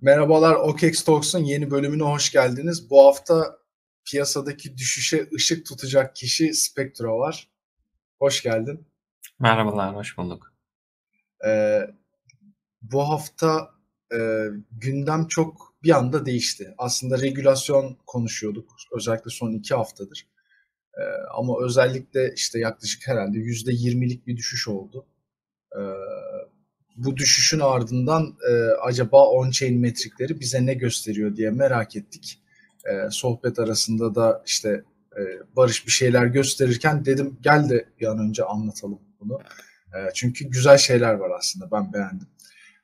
Merhabalar OKEX Talks'un yeni bölümüne hoş geldiniz. Bu hafta piyasadaki düşüşe ışık tutacak kişi Spectra var. Hoş geldin. Merhabalar, hoş bulduk. Ee, bu hafta e, gündem çok bir anda değişti. Aslında regülasyon konuşuyorduk özellikle son iki haftadır. Ee, ama özellikle işte yaklaşık herhalde yüzde yirmilik bir düşüş oldu. Bu düşüşün ardından e, acaba on-chain metrikleri bize ne gösteriyor diye merak ettik. E, sohbet arasında da işte e, Barış bir şeyler gösterirken dedim gel de bir an önce anlatalım bunu. E, çünkü güzel şeyler var aslında ben beğendim.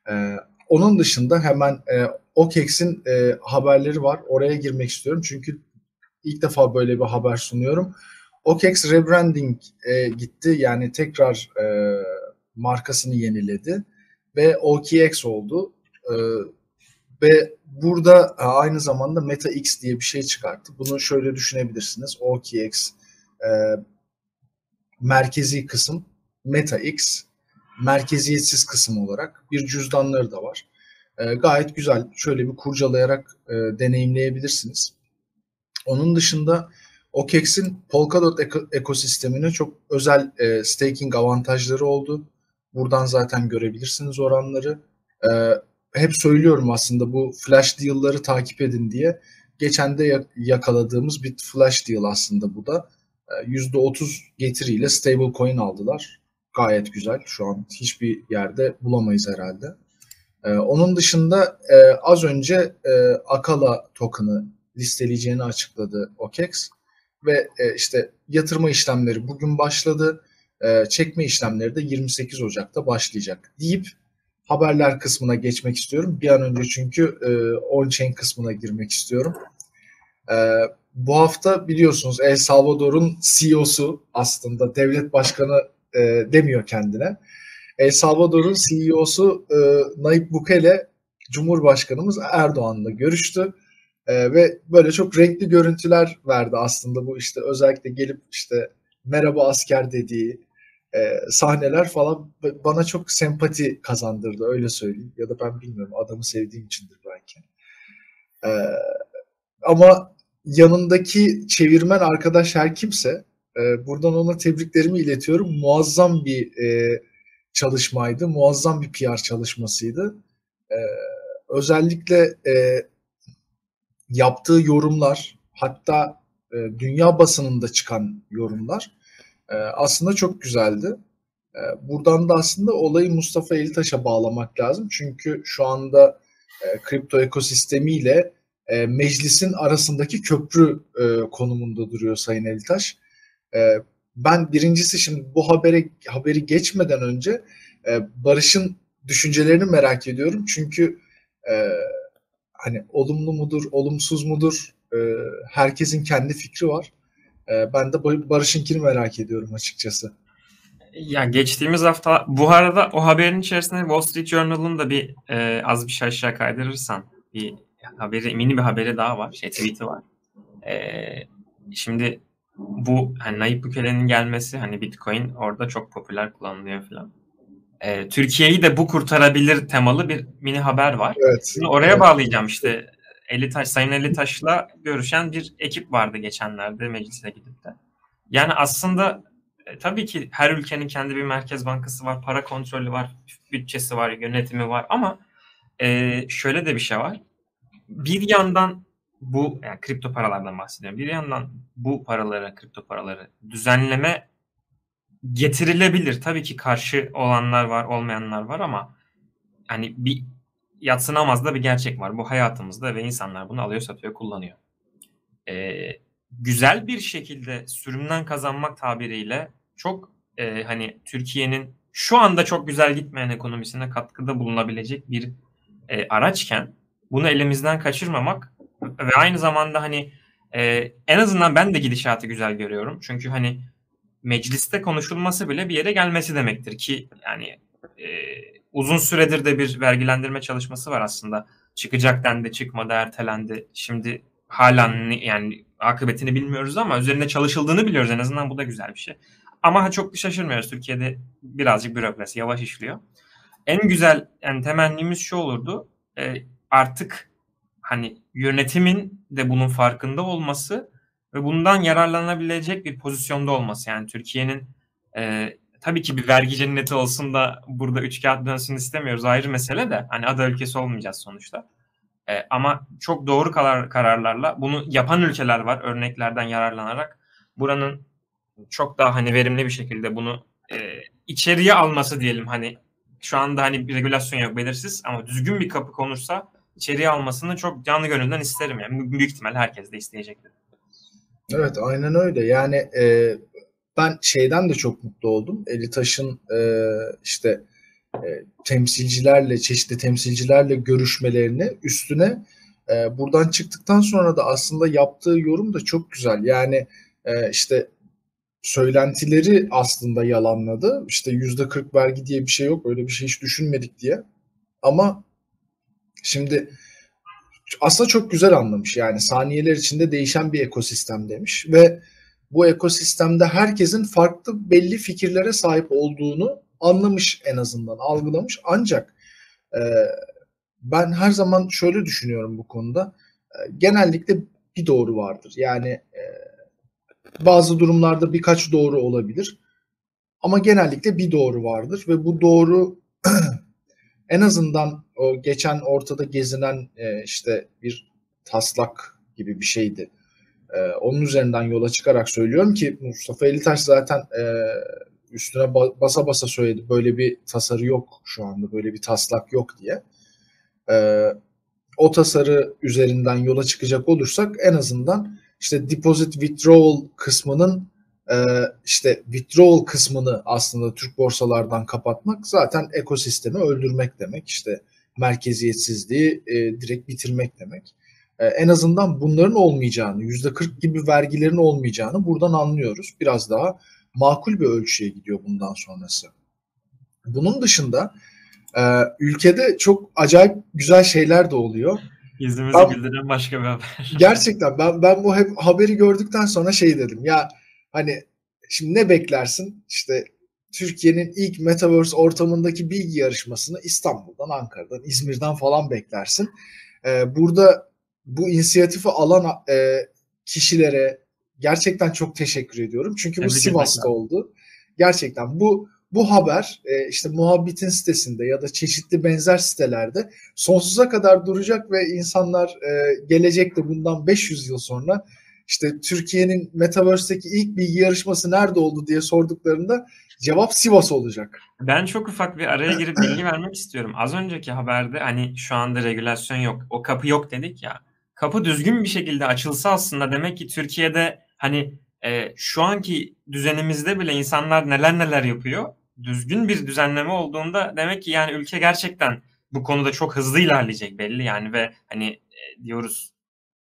E, onun dışında hemen e, OKEX'in e, haberleri var. Oraya girmek istiyorum çünkü ilk defa böyle bir haber sunuyorum. OKEX rebranding e, gitti yani tekrar e, markasını yeniledi ve OKX oldu. E, ve burada aynı zamanda Meta X diye bir şey çıkarttı. Bunu şöyle düşünebilirsiniz. OKX e, merkezi kısım, Meta X merkeziyetsiz kısım olarak bir cüzdanları da var. E, gayet güzel. Şöyle bir kurcalayarak e, deneyimleyebilirsiniz. Onun dışında OKEX'in Polkadot eko- ekosistemine çok özel e, staking avantajları oldu. Buradan zaten görebilirsiniz oranları. Ee, hep söylüyorum aslında bu flash deal'ları takip edin diye. Geçen de yakaladığımız bir flash deal aslında bu da. Ee, %30 getiriyle stable coin aldılar. Gayet güzel. Şu an hiçbir yerde bulamayız herhalde. Ee, onun dışında e, az önce e, Akala token'ı listeleyeceğini açıkladı OKEX. Ve e, işte yatırma işlemleri bugün başladı e, çekme işlemleri de 28 Ocak'ta başlayacak deyip haberler kısmına geçmek istiyorum. Bir an önce çünkü e, on-chain kısmına girmek istiyorum. E, bu hafta biliyorsunuz El Salvador'un CEO'su aslında devlet başkanı e, demiyor kendine. El Salvador'un CEO'su e, Nayib Bukele Cumhurbaşkanımız Erdoğan'la görüştü. E, ve böyle çok renkli görüntüler verdi aslında bu işte özellikle gelip işte merhaba asker dediği e, sahneler falan bana çok sempati kazandırdı öyle söyleyeyim. Ya da ben bilmiyorum adamı sevdiğim içindir belki. E, ama yanındaki çevirmen arkadaş her kimse e, buradan ona tebriklerimi iletiyorum. Muazzam bir e, çalışmaydı. Muazzam bir PR çalışmasıydı. E, özellikle e, yaptığı yorumlar hatta e, dünya basınında çıkan yorumlar e, aslında çok güzeldi. E, buradan da aslında olayı Mustafa Elitaş'a bağlamak lazım. Çünkü şu anda e, kripto ekosistemiyle e, meclisin arasındaki köprü e, konumunda duruyor Sayın Elitaş. E, ben birincisi şimdi bu habere haberi geçmeden önce e, Barış'ın düşüncelerini merak ediyorum. Çünkü e, hani olumlu mudur, olumsuz mudur e, herkesin kendi fikri var. E, ben de Barış'ınkini merak ediyorum açıkçası. Ya geçtiğimiz hafta bu arada o haberin içerisinde Wall Street Journal'ın da bir e, az bir şey aşağı kaydırırsan bir haberi mini bir haberi daha var. Şey tweet'i var. E, şimdi bu hani Nayib Bukele'nin gelmesi hani Bitcoin orada çok popüler kullanılıyor falan. E, Türkiye'yi de bu kurtarabilir temalı bir mini haber var. Evet. Şimdi oraya evet. bağlayacağım işte Elitaş, Sayın Elitaş'la görüşen bir ekip vardı geçenlerde meclise gidip de. Yani aslında e, tabii ki her ülkenin kendi bir merkez bankası var, para kontrolü var, bütçesi var, yönetimi var ama e, şöyle de bir şey var. Bir yandan bu yani kripto paralardan bahsediyorum. Bir yandan bu paraları, kripto paraları düzenleme getirilebilir. Tabii ki karşı olanlar var, olmayanlar var ama hani bir yatsınamaz da bir gerçek var. Bu hayatımızda ve insanlar bunu alıyor, satıyor, kullanıyor. Ee, güzel bir şekilde sürümden kazanmak tabiriyle çok e, hani Türkiye'nin şu anda çok güzel gitmeyen ekonomisine katkıda bulunabilecek bir e, araçken bunu elimizden kaçırmamak ve aynı zamanda hani e, en azından ben de gidişatı güzel görüyorum. Çünkü hani mecliste konuşulması bile bir yere gelmesi demektir ki yani e, uzun süredir de bir vergilendirme çalışması var aslında. Çıkacak dendi, çıkmadı, ertelendi. Şimdi hala yani akıbetini bilmiyoruz ama üzerinde çalışıldığını biliyoruz en azından bu da güzel bir şey. Ama çok şaşırmıyoruz. Türkiye'de birazcık bürokrasi yavaş işliyor. En güzel yani temennimiz şu olurdu. E, artık hani yönetimin de bunun farkında olması ve bundan yararlanabilecek bir pozisyonda olması. Yani Türkiye'nin e, tabii ki bir vergi cenneti olsun da burada üç kağıt dönsün istemiyoruz ayrı mesele de. Hani ada ülkesi olmayacağız sonuçta. E, ama çok doğru karar, kararlarla bunu yapan ülkeler var örneklerden yararlanarak. Buranın çok daha hani verimli bir şekilde bunu e, içeriye alması diyelim hani şu anda hani bir regulasyon yok belirsiz ama düzgün bir kapı konursa içeriye almasını çok canlı gönülden isterim yani büyük ihtimal herkes de isteyecektir. Evet aynen öyle yani e, ben şeyden de çok mutlu oldum Elitaş'ın e, işte e, temsilcilerle çeşitli temsilcilerle görüşmelerini üstüne e, buradan çıktıktan sonra da aslında yaptığı yorum da çok güzel yani e, işte söylentileri aslında yalanladı. İşte yüzde 40 vergi diye bir şey yok. Öyle bir şey hiç düşünmedik diye. Ama şimdi aslında çok güzel anlamış. Yani saniyeler içinde değişen bir ekosistem demiş ve bu ekosistemde herkesin farklı belli fikirlere sahip olduğunu anlamış en azından, algılamış. Ancak e, ben her zaman şöyle düşünüyorum bu konuda. E, genellikle bir doğru vardır. Yani e, bazı durumlarda birkaç doğru olabilir. Ama genellikle bir doğru vardır ve bu doğru en azından o geçen ortada gezinen e, işte bir taslak gibi bir şeydi. E, onun üzerinden yola çıkarak söylüyorum ki Mustafa Elitaş zaten e, üstüne basa basa söyledi böyle bir tasarı yok şu anda böyle bir taslak yok diye. E, o tasarı üzerinden yola çıkacak olursak en azından işte deposit withdrawal kısmının e, işte withdrawal kısmını aslında Türk borsalardan kapatmak zaten ekosistemi öldürmek demek. İşte merkeziyetsizliği e, direkt bitirmek demek. E, en azından bunların olmayacağını, yüzde 40 gibi vergilerin olmayacağını buradan anlıyoruz. Biraz daha makul bir ölçüye gidiyor bundan sonrası. Bunun dışında e, ülkede çok acayip güzel şeyler de oluyor. Yüzümüzü ben, güldüren başka bir haber. Gerçekten ben ben bu hep haberi gördükten sonra şey dedim ya hani şimdi ne beklersin işte Türkiye'nin ilk metaverse ortamındaki bilgi yarışmasını İstanbul'dan, Ankara'dan, İzmir'den falan beklersin. Ee, burada bu inisiyatifi alan e, kişilere gerçekten çok teşekkür ediyorum. Çünkü bu Sivas'ta oldu. Gerçekten bu bu haber e, işte Muhabbit'in sitesinde ya da çeşitli benzer sitelerde sonsuza kadar duracak ve insanlar e, gelecekte bundan 500 yıl sonra işte Türkiye'nin Metaverse'deki ilk bilgi yarışması nerede oldu diye sorduklarında cevap Sivas olacak. Ben çok ufak bir araya girip bilgi vermek istiyorum. Az önceki haberde hani şu anda regülasyon yok, o kapı yok dedik ya. Kapı düzgün bir şekilde açılsa aslında demek ki Türkiye'de hani e, şu anki düzenimizde bile insanlar neler neler yapıyor düzgün bir düzenleme olduğunda demek ki yani ülke gerçekten bu konuda çok hızlı ilerleyecek belli yani ve hani e, diyoruz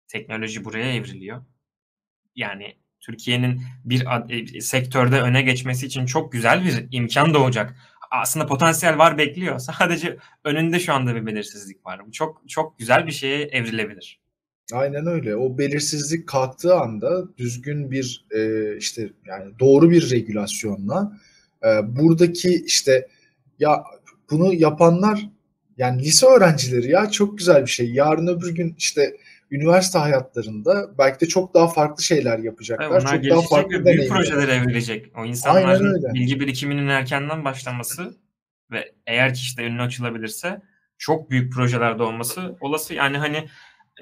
teknoloji buraya evriliyor. Yani Türkiye'nin bir e, sektörde öne geçmesi için çok güzel bir imkan doğacak. Aslında potansiyel var bekliyor. Sadece önünde şu anda bir belirsizlik var. Bu çok çok güzel bir şeye evrilebilir. Aynen öyle. O belirsizlik kalktığı anda düzgün bir e, işte yani doğru bir regülasyonla e, buradaki işte ya bunu yapanlar yani lise öğrencileri ya çok güzel bir şey. Yarın öbür gün işte üniversite hayatlarında belki de çok daha farklı şeyler yapacaklar. Evet, çok daha farklı büyük projeler evrilecek. O insanların bilgi birikiminin erkenden başlaması ve eğer ki işte önüne açılabilirse çok büyük projelerde olması olası. Yani hani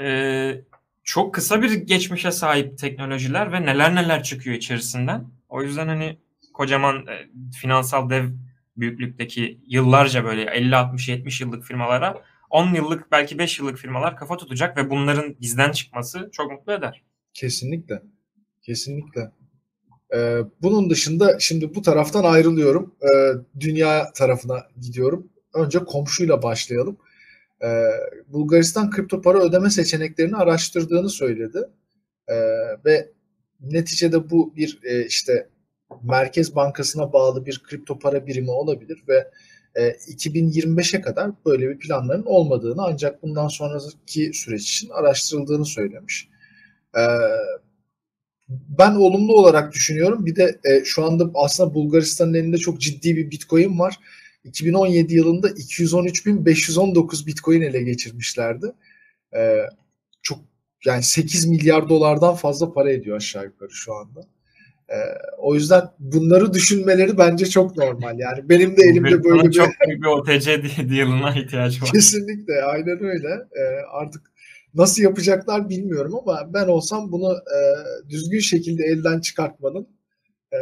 e, çok kısa bir geçmişe sahip teknolojiler ve neler neler çıkıyor içerisinden. O yüzden hani kocaman e, finansal dev büyüklükteki yıllarca böyle 50 60 70 yıllık firmalara 10 yıllık belki 5 yıllık firmalar kafa tutacak ve bunların bizden çıkması çok mutlu eder. Kesinlikle. Kesinlikle. Ee, bunun dışında şimdi bu taraftan ayrılıyorum. Ee, dünya tarafına gidiyorum. Önce komşuyla başlayalım. Ee, Bulgaristan kripto para ödeme seçeneklerini araştırdığını söyledi. Ee, ve neticede bu bir e, işte Merkez Bankası'na bağlı bir kripto para birimi olabilir ve e, 2025'e kadar böyle bir planların olmadığını ancak bundan sonraki süreç için araştırıldığını söylemiş. E, ben olumlu olarak düşünüyorum. Bir de e, şu anda aslında Bulgaristan'ın elinde çok ciddi bir Bitcoin var 2017 yılında 213.519 Bitcoin ele geçirmişlerdi. Ee, çok yani 8 milyar dolardan fazla para ediyor aşağı yukarı şu anda. Ee, o yüzden bunları düşünmeleri bence çok normal. Yani benim de elimde böyle bir... Çok büyük bir OTC deal'ına ihtiyacı var. Kesinlikle aynen öyle. Ee, artık nasıl yapacaklar bilmiyorum ama ben olsam bunu e, düzgün şekilde elden çıkartmanın e,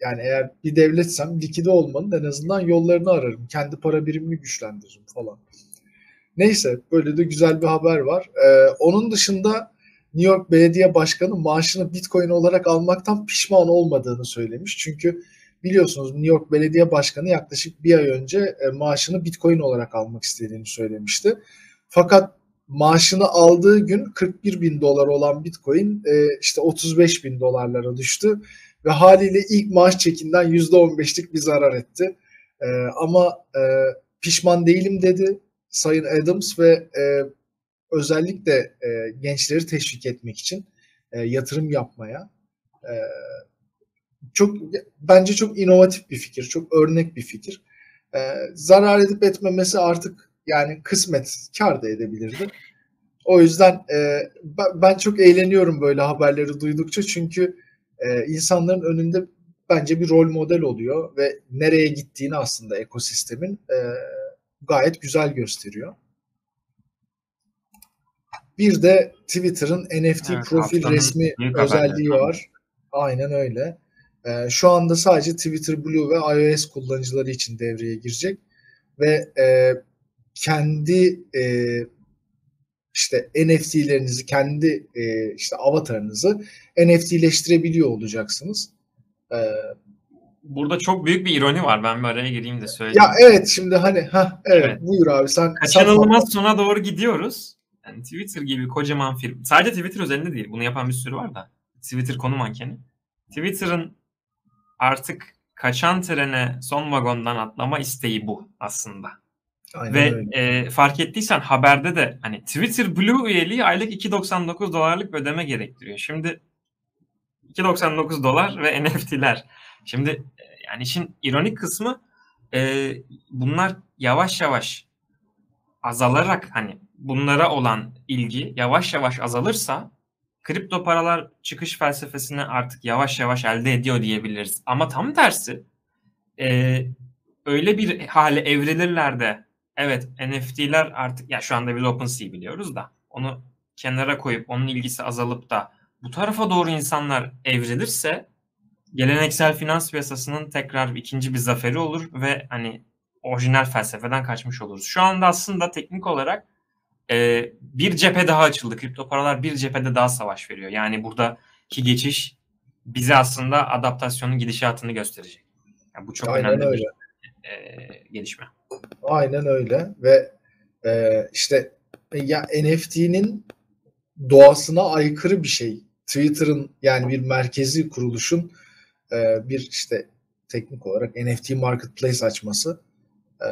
yani eğer bir devletsem likide olmanın en azından yollarını ararım. Kendi para birimimi güçlendiririm falan. Neyse böyle de güzel bir haber var. Ee, onun dışında New York Belediye Başkanı maaşını Bitcoin olarak almaktan pişman olmadığını söylemiş. Çünkü biliyorsunuz New York Belediye Başkanı yaklaşık bir ay önce e, maaşını Bitcoin olarak almak istediğini söylemişti. Fakat maaşını aldığı gün 41 bin dolar olan Bitcoin e, işte 35 bin dolarlara düştü ve haliyle ilk maaş çekinden %15'lik bir zarar etti. E, ama pişman değilim dedi Sayın Adams ve özellikle e, gençleri teşvik etmek için e, yatırım yapmaya e, çok bence çok inovatif bir fikir, çok örnek bir fikir. E, zarar edip etmemesi artık yani kısmet kar da edebilirdi. O yüzden e, ben çok eğleniyorum böyle haberleri duydukça çünkü e, insanların önünde bence bir rol model oluyor ve nereye gittiğini aslında ekosistemin e, gayet güzel gösteriyor. Bir de Twitter'ın NFT evet, profil resmi özelliği haberler. var. Aynen öyle. Ee, şu anda sadece Twitter Blue ve iOS kullanıcıları için devreye girecek ve e, kendi e, işte NFT'lerinizi, kendi e, işte avatarınızı NFT'leştirebiliyor olacaksınız. Ee, Burada çok büyük bir ironi var. Ben bir araya gireyim de söyleyeyim. Ya evet şimdi hani ha evet, evet. buyur abi sen kaçınılmaz sen... sona doğru gidiyoruz. Yani Twitter gibi kocaman firma. Sadece Twitter üzerinde değil. Bunu yapan bir sürü var da. Twitter konu mankeni. Twitter'ın artık kaçan trene son vagondan atlama isteği bu aslında. Aynen Ve e, fark ettiysen haberde de hani Twitter Blue üyeliği aylık 2.99 dolarlık ödeme gerektiriyor. Şimdi 2.99 dolar ve NFT'ler. Şimdi e, yani işin ironik kısmı e, bunlar yavaş yavaş azalarak hani bunlara olan ilgi yavaş yavaş azalırsa kripto paralar çıkış felsefesini artık yavaş yavaş elde ediyor diyebiliriz. Ama tam tersi e, öyle bir hale evrilirler de evet NFT'ler artık ya şu anda biz OpenSea biliyoruz da onu kenara koyup onun ilgisi azalıp da bu tarafa doğru insanlar evrilirse geleneksel finans piyasasının tekrar ikinci bir zaferi olur ve hani orijinal felsefeden kaçmış oluruz. Şu anda aslında teknik olarak e, bir cephe daha açıldı. Kripto paralar bir cephede daha savaş veriyor. Yani buradaki geçiş bize aslında adaptasyonun gidişatını gösterecek. Yani bu çok Aynen önemli öyle. bir e, gelişme. Aynen öyle ve e, işte ya NFT'nin doğasına aykırı bir şey. Twitter'ın yani bir merkezi kuruluşun e, bir işte teknik olarak NFT marketplace açması. E,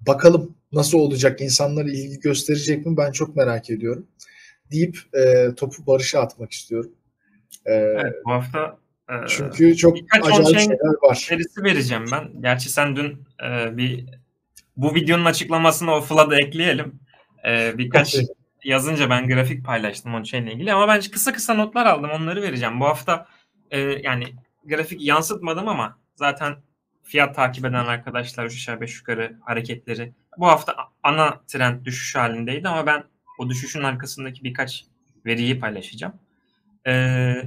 bakalım nasıl olacak? İnsanlar ilgi gösterecek mi? Ben çok merak ediyorum. Deyip e, topu Barış'a atmak istiyorum. E, evet bu hafta e, çünkü çok acayip şeyler var. Serisi vereceğim ben. Gerçi sen dün e, bir bu videonun açıklamasına o Flood'ı ekleyelim. E, birkaç okay. yazınca ben grafik paylaştım onun şeyle ilgili ama ben kısa kısa notlar aldım onları vereceğim. Bu hafta e, yani grafik yansıtmadım ama zaten fiyat takip eden arkadaşlar 3 aşağı 5 yukarı hareketleri bu hafta ana trend düşüş halindeydi ama ben o düşüşün arkasındaki birkaç veriyi paylaşacağım. Ee,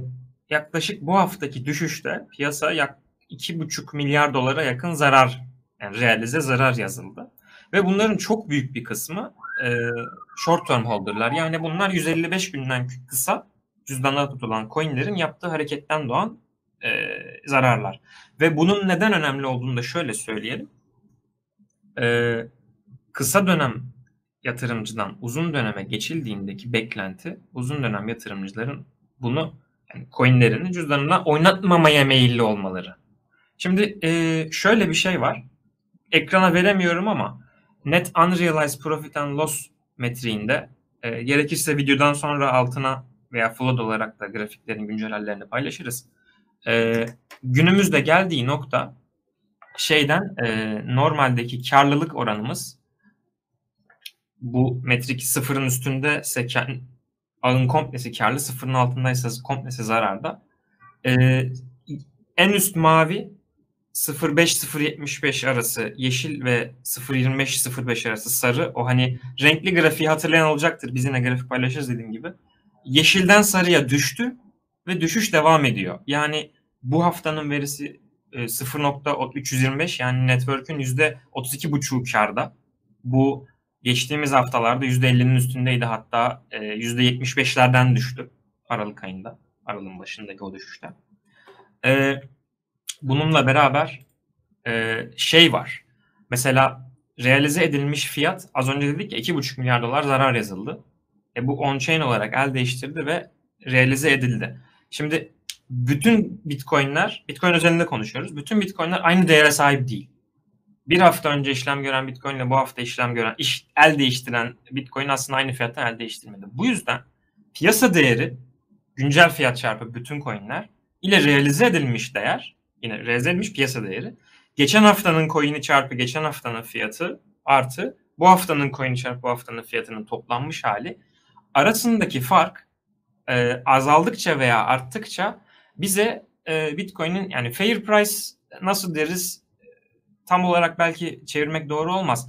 yaklaşık bu haftaki düşüşte piyasa yak 2,5 milyar dolara yakın zarar yani realize zarar yazıldı. Ve bunların çok büyük bir kısmı e, short term holder'lar. Yani bunlar 155 günden kısa cüzdanlara tutulan coinlerin yaptığı hareketten doğan e, zararlar. Ve bunun neden önemli olduğunu da şöyle söyleyelim. E, kısa dönem yatırımcıdan uzun döneme geçildiğindeki beklenti uzun dönem yatırımcıların bunu yani coinlerini cüzdanına oynatmamaya meyilli olmaları. Şimdi e, şöyle bir şey var. Ekrana veremiyorum ama net unrealized profit and loss metriğinde e, gerekirse videodan sonra altına veya flood olarak da grafiklerin güncel hallerini paylaşırız. E, günümüzde geldiği nokta şeyden e, normaldeki karlılık oranımız bu metrik sıfırın üstünde ağın komplesi karlı, sıfırın altındaysa komplesi zararda. E, en üst mavi 0.5-0.75 arası yeşil ve 0.25-0.5 arası sarı. O hani renkli grafiği hatırlayan olacaktır. Biz yine grafik paylaşırız dediğim gibi. Yeşilden sarıya düştü ve düşüş devam ediyor. Yani bu haftanın verisi 0.325 e, yani network'ün %32.5'u karda. Bu geçtiğimiz haftalarda %50'nin üstündeydi hatta %75'lerden e, düştü Aralık ayında. Aralığın başındaki o düşüşten. Ee, bununla beraber e, şey var. Mesela realize edilmiş fiyat az önce dedik ya 2,5 milyar dolar zarar yazıldı. E, bu on-chain olarak el değiştirdi ve realize edildi. Şimdi bütün bitcoinler, bitcoin özelinde konuşuyoruz. Bütün bitcoinler aynı değere sahip değil. Bir hafta önce işlem gören bitcoin ile bu hafta işlem gören, iş, el değiştiren bitcoin aslında aynı fiyattan el değiştirmedi. Bu yüzden piyasa değeri güncel fiyat çarpı bütün coinler ile realize edilmiş değer yine realize edilmiş piyasa değeri geçen haftanın coin'i çarpı geçen haftanın fiyatı artı bu haftanın coin'i çarpı bu haftanın fiyatının toplanmış hali arasındaki fark e, azaldıkça veya arttıkça bize e, Bitcoin'in yani fair price nasıl deriz tam olarak belki çevirmek doğru olmaz.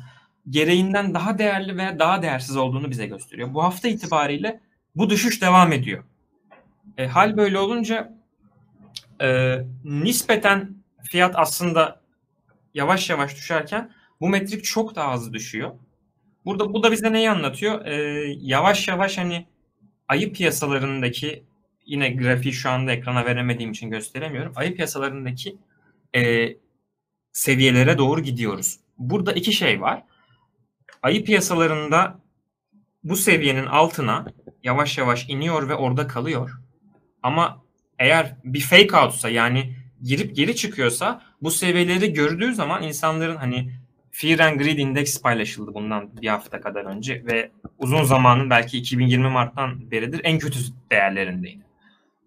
Gereğinden daha değerli veya daha değersiz olduğunu bize gösteriyor. Bu hafta itibariyle bu düşüş devam ediyor. E, hal böyle olunca e, nispeten fiyat aslında yavaş yavaş düşerken bu metrik çok daha hızlı düşüyor. Burada bu da bize neyi anlatıyor? E, yavaş yavaş hani ayı piyasalarındaki yine grafiği şu anda ekrana veremediğim için gösteremiyorum. Ayı piyasalarındaki e, seviyelere doğru gidiyoruz. Burada iki şey var. Ayı piyasalarında bu seviyenin altına yavaş yavaş iniyor ve orada kalıyor. Ama eğer bir fake outsa yani girip geri çıkıyorsa bu seviyeleri gördüğü zaman insanların hani Fear and Greed Index paylaşıldı bundan bir hafta kadar önce ve uzun zamanın belki 2020 Mart'tan beridir en kötü değerlerindeydi.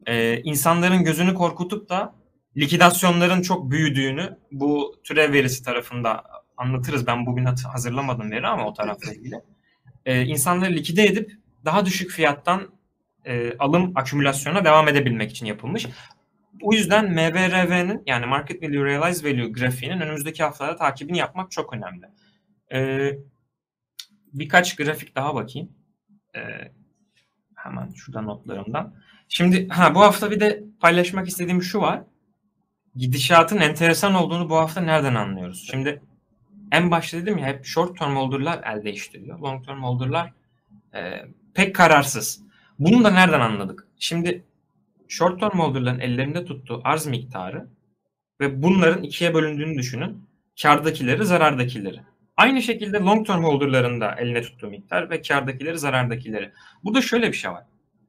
Ee, insanların gözünü korkutup da likidasyonların çok büyüdüğünü bu türev verisi tarafında anlatırız. Ben bugün hazırlamadım veri ama o tarafla ilgili. Ee, insanları likide edip daha düşük fiyattan e, alım akümülasyona devam edebilmek için yapılmış. O yüzden MVRV'nin yani Market Value Realized Value grafiğinin önümüzdeki haftalarda takibini yapmak çok önemli. Ee, birkaç grafik daha bakayım. Ee, hemen şurada notlarımdan. Şimdi ha, bu hafta bir de paylaşmak istediğim şu var. Gidişatın enteresan olduğunu bu hafta nereden anlıyoruz? Şimdi en başta dedim ya hep short term holder'lar el değiştiriyor. Long term holder'lar e, pek kararsız. Bunu da nereden anladık? Şimdi short term holder'ların ellerinde tuttuğu arz miktarı ve bunların ikiye bölündüğünü düşünün. Kardakileri, zarardakileri. Aynı şekilde long term holder'ların da eline tuttuğu miktar ve kardakileri, zarardakileri. Burada şöyle bir şey var.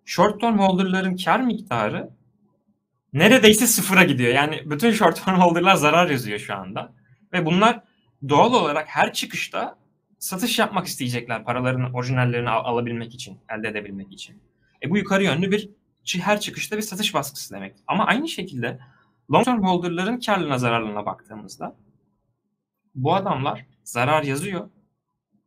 Short term holder'ların kar miktarı neredeyse sıfıra gidiyor. Yani bütün short term holder'lar zarar yazıyor şu anda. Ve bunlar doğal olarak her çıkışta satış yapmak isteyecekler paraların orijinallerini al- alabilmek için, elde edebilmek için. E bu yukarı yönlü bir her çıkışta bir satış baskısı demek. Ama aynı şekilde long term holder'ların karlına zararlına baktığımızda bu adamlar zarar yazıyor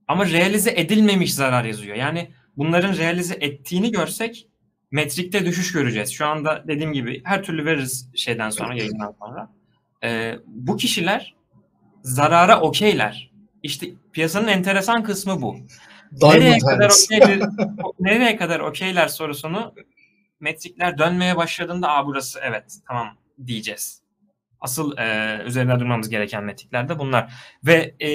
ama realize edilmemiş zarar yazıyor. Yani bunların realize ettiğini görsek metrikte düşüş göreceğiz. Şu anda dediğim gibi her türlü veririz şeyden sonra yayından sonra. Ee, bu kişiler zarara okeyler. İşte piyasanın enteresan kısmı bu. nereye kadar, okeyler, nereye kadar okeyler sorusunu metrikler dönmeye başladığında Aa, burası evet tamam diyeceğiz. Asıl e, üzerine durmamız gereken metrikler de bunlar. Ve e,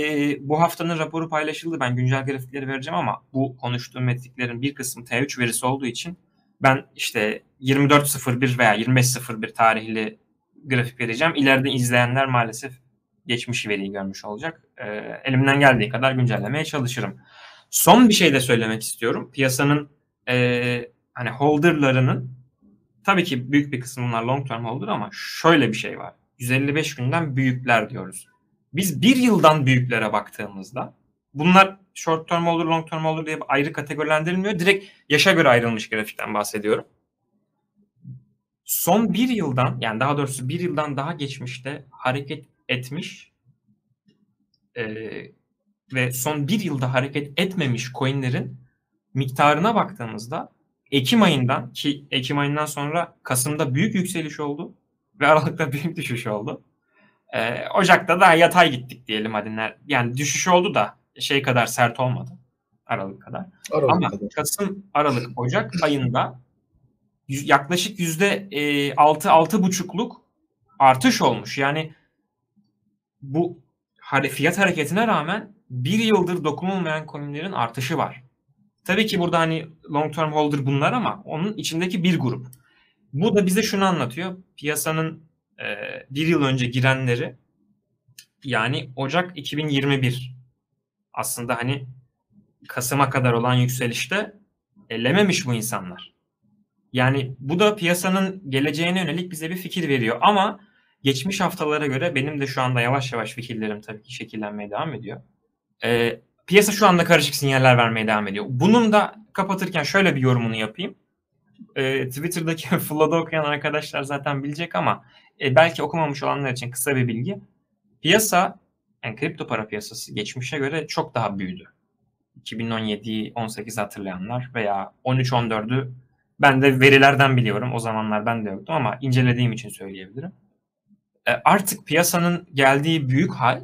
bu haftanın raporu paylaşıldı. Ben güncel grafikleri vereceğim ama bu konuştuğum metriklerin bir kısmı T3 verisi olduğu için ben işte 24.01 veya 25.01 tarihli grafik vereceğim. İleride izleyenler maalesef geçmiş veriyi görmüş olacak. E, elimden geldiği kadar güncellemeye çalışırım. Son bir şey de söylemek istiyorum. Piyasanın e, hani holderlarının tabii ki büyük bir kısmı bunlar long term holder ama şöyle bir şey var. 155 günden büyükler diyoruz. Biz bir yıldan büyüklere baktığımızda bunlar short term holder, long term holder diye ayrı kategorilendirilmiyor. Direkt yaşa göre ayrılmış grafikten bahsediyorum. Son bir yıldan yani daha doğrusu bir yıldan daha geçmişte hareket etmiş e, ve son bir yılda hareket etmemiş coinlerin miktarına baktığımızda Ekim ayından ki Ekim ayından sonra Kasım'da büyük yükseliş oldu ve Aralık'ta büyük düşüş oldu. Ee, Ocak'ta da yatay gittik diyelim hadi. Yani düşüş oldu da şey kadar sert olmadı. Aralık kadar. Aralık Ama kadar. Kasım, Aralık, Ocak ayında yaklaşık yüzde e, altı, altı buçukluk artış olmuş. Yani bu fiyat hareketine rağmen bir yıldır dokunulmayan coinlerin artışı var. Tabii ki burada hani long term holder bunlar ama onun içindeki bir grup. Bu da bize şunu anlatıyor. Piyasanın e, bir yıl önce girenleri yani Ocak 2021 aslında hani Kasım'a kadar olan yükselişte ellememiş bu insanlar. Yani bu da piyasanın geleceğine yönelik bize bir fikir veriyor. Ama geçmiş haftalara göre benim de şu anda yavaş yavaş fikirlerim tabii ki şekillenmeye devam ediyor. Ee, piyasa şu anda karışık sinyaller vermeye devam ediyor. Bunun da kapatırken şöyle bir yorumunu yapayım. Ee, Twitter'daki Flood'u okuyan arkadaşlar zaten bilecek ama e, belki okumamış olanlar için kısa bir bilgi. Piyasa, yani kripto para piyasası geçmişe göre çok daha büyüdü. 2017'yi 18 hatırlayanlar veya 13-14'ü ben de verilerden biliyorum. O zamanlar ben de yoktum ama incelediğim için söyleyebilirim. E, artık piyasanın geldiği büyük hal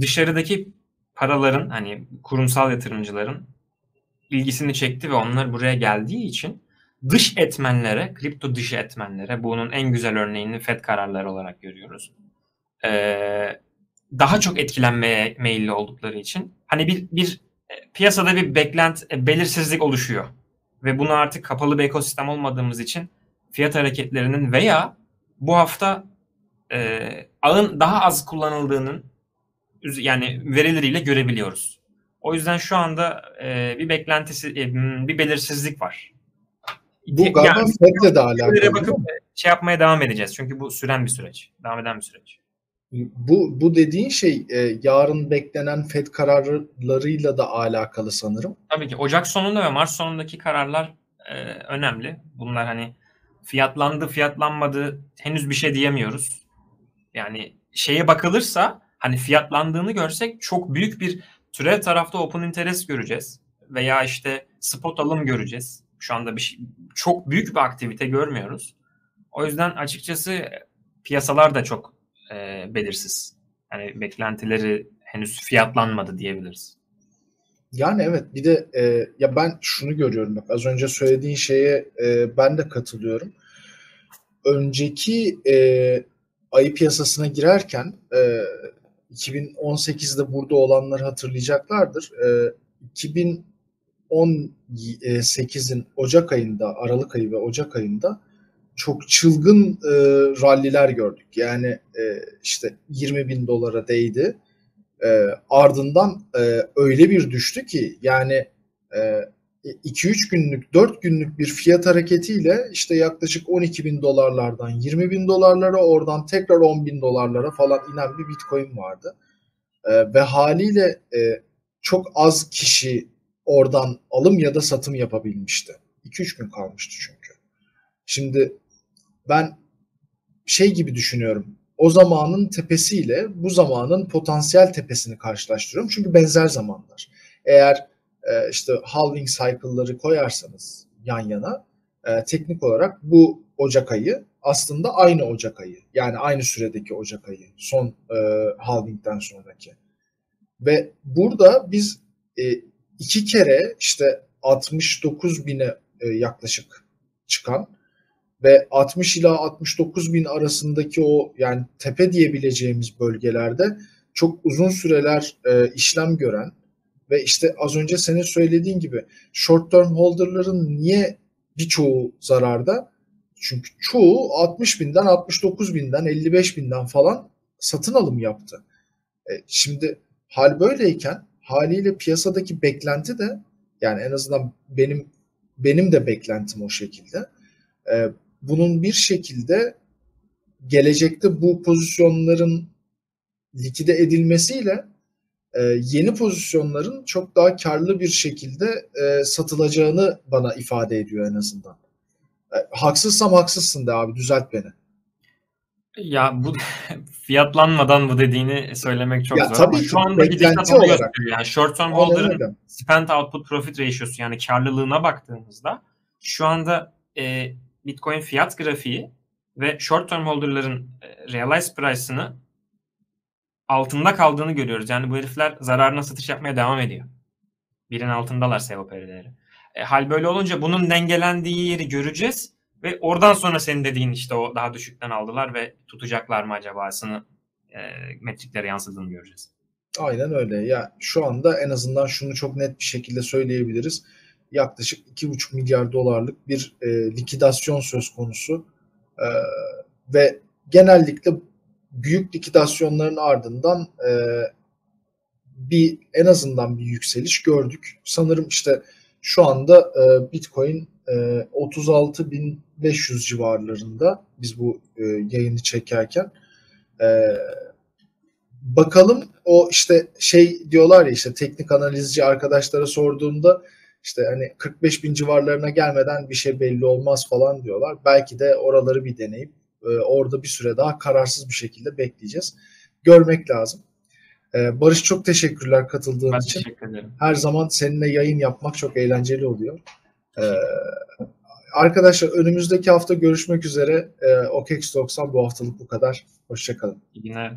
dışarıdaki paraların hani kurumsal yatırımcıların ilgisini çekti ve onlar buraya geldiği için dış etmenlere, kripto dış etmenlere bunun en güzel örneğini FED kararları olarak görüyoruz. Ee, daha çok etkilenmeye meyilli oldukları için hani bir bir e, piyasada bir beklent e, belirsizlik oluşuyor ve bunu artık kapalı bir ekosistem olmadığımız için fiyat hareketlerinin veya bu hafta e, ağın daha az kullanıldığının yani verileriyle görebiliyoruz. O yüzden şu anda e, bir beklentisi, e, bir belirsizlik var. Bu galiba yani, FED'le de alakalı. Bakıp şey yapmaya devam edeceğiz. Çünkü bu süren bir süreç. Devam eden bir süreç. Bu, bu dediğin şey e, yarın beklenen FED kararlarıyla da alakalı sanırım. Tabii ki. Ocak sonunda ve Mart sonundaki kararlar e, önemli. Bunlar hani fiyatlandı, fiyatlanmadı henüz bir şey diyemiyoruz. Yani şeye bakılırsa hani fiyatlandığını görsek çok büyük bir türev tarafta open interest göreceğiz. Veya işte spot alım göreceğiz. Şu anda bir şey, çok büyük bir aktivite görmüyoruz. O yüzden açıkçası piyasalar da çok e, belirsiz. Yani beklentileri henüz fiyatlanmadı diyebiliriz. Yani evet bir de e, ya ben şunu görüyorum bak az önce söylediğin şeye e, ben de katılıyorum. Önceki e, ayı piyasasına girerken e, 2018'de burada olanlar hatırlayacaklardır. E, 2018'in Ocak ayında, Aralık ayı ve Ocak ayında çok çılgın e, ralliler gördük. Yani e, işte 20 bin dolara değdi. E, ardından e, öyle bir düştü ki yani e, 2-3 günlük, 4 günlük bir fiyat hareketiyle işte yaklaşık 12 bin dolarlardan 20 bin dolarlara oradan tekrar 10 bin dolarlara falan inen bir bitcoin vardı. E, ve haliyle e, çok az kişi oradan alım ya da satım yapabilmişti. 2-3 gün kalmıştı çünkü. Şimdi ben şey gibi düşünüyorum. O zamanın tepesiyle bu zamanın potansiyel tepesini karşılaştırıyorum. Çünkü benzer zamanlar. Eğer e, işte halving cycle'ları koyarsanız yan yana e, teknik olarak bu Ocak ayı aslında aynı Ocak ayı. Yani aynı süredeki Ocak ayı. Son e, halvingden sonraki. Ve burada biz e, iki kere işte 69 bine e, yaklaşık çıkan ve 60 ila 69 bin arasındaki o yani tepe diyebileceğimiz bölgelerde çok uzun süreler e, işlem gören ve işte az önce senin söylediğin gibi short term holder'ların niye birçoğu zararda? Çünkü çoğu 60 binden, 69 binden, 55 binden falan satın alım yaptı. E, şimdi hal böyleyken haliyle piyasadaki beklenti de yani en azından benim benim de beklentim o şekilde. E, bunun bir şekilde gelecekte bu pozisyonların likide edilmesiyle e, yeni pozisyonların çok daha karlı bir şekilde e, satılacağını bana ifade ediyor en azından. E, haksızsam haksızsın de abi düzelt beni. Ya bu fiyatlanmadan bu dediğini söylemek çok Ya zor tabii ama ki, şu anda gidişat onu olarak. gösteriyor. Yani short term holder'ın spend output profit ratio'su yani karlılığına baktığımızda şu anda e, Bitcoin fiyat grafiği ve short term holder'ların e, realized price'ını altında kaldığını görüyoruz. Yani bu herifler zararına satış yapmaya devam ediyor. Birin altındalar SEO perileri. E, hal böyle olunca bunun dengelendiği yeri göreceğiz ve oradan sonra senin dediğin işte o daha düşükten aldılar ve tutacaklar mı acabasını e, metriklere yansıdığını göreceğiz. Aynen öyle. Ya şu anda en azından şunu çok net bir şekilde söyleyebiliriz. Yaklaşık 2,5 milyar dolarlık bir e, likidasyon söz konusu. E, ve genellikle büyük likidasyonların ardından e, bir en azından bir yükseliş gördük. Sanırım işte şu anda e, Bitcoin e, 36.500 civarlarında biz bu e, yayını çekerken. E, bakalım o işte şey diyorlar ya işte teknik analizci arkadaşlara sorduğumda işte hani 45 bin civarlarına gelmeden bir şey belli olmaz falan diyorlar. Belki de oraları bir deneyip e, orada bir süre daha kararsız bir şekilde bekleyeceğiz. Görmek lazım. E, Barış çok teşekkürler katıldığın Ben için. teşekkür ederim. Her zaman seninle yayın yapmak çok eğlenceli oluyor. E, arkadaşlar önümüzdeki hafta görüşmek üzere. E, OKEX 90 bu haftalık bu kadar. Hoşçakalın. İyi günler.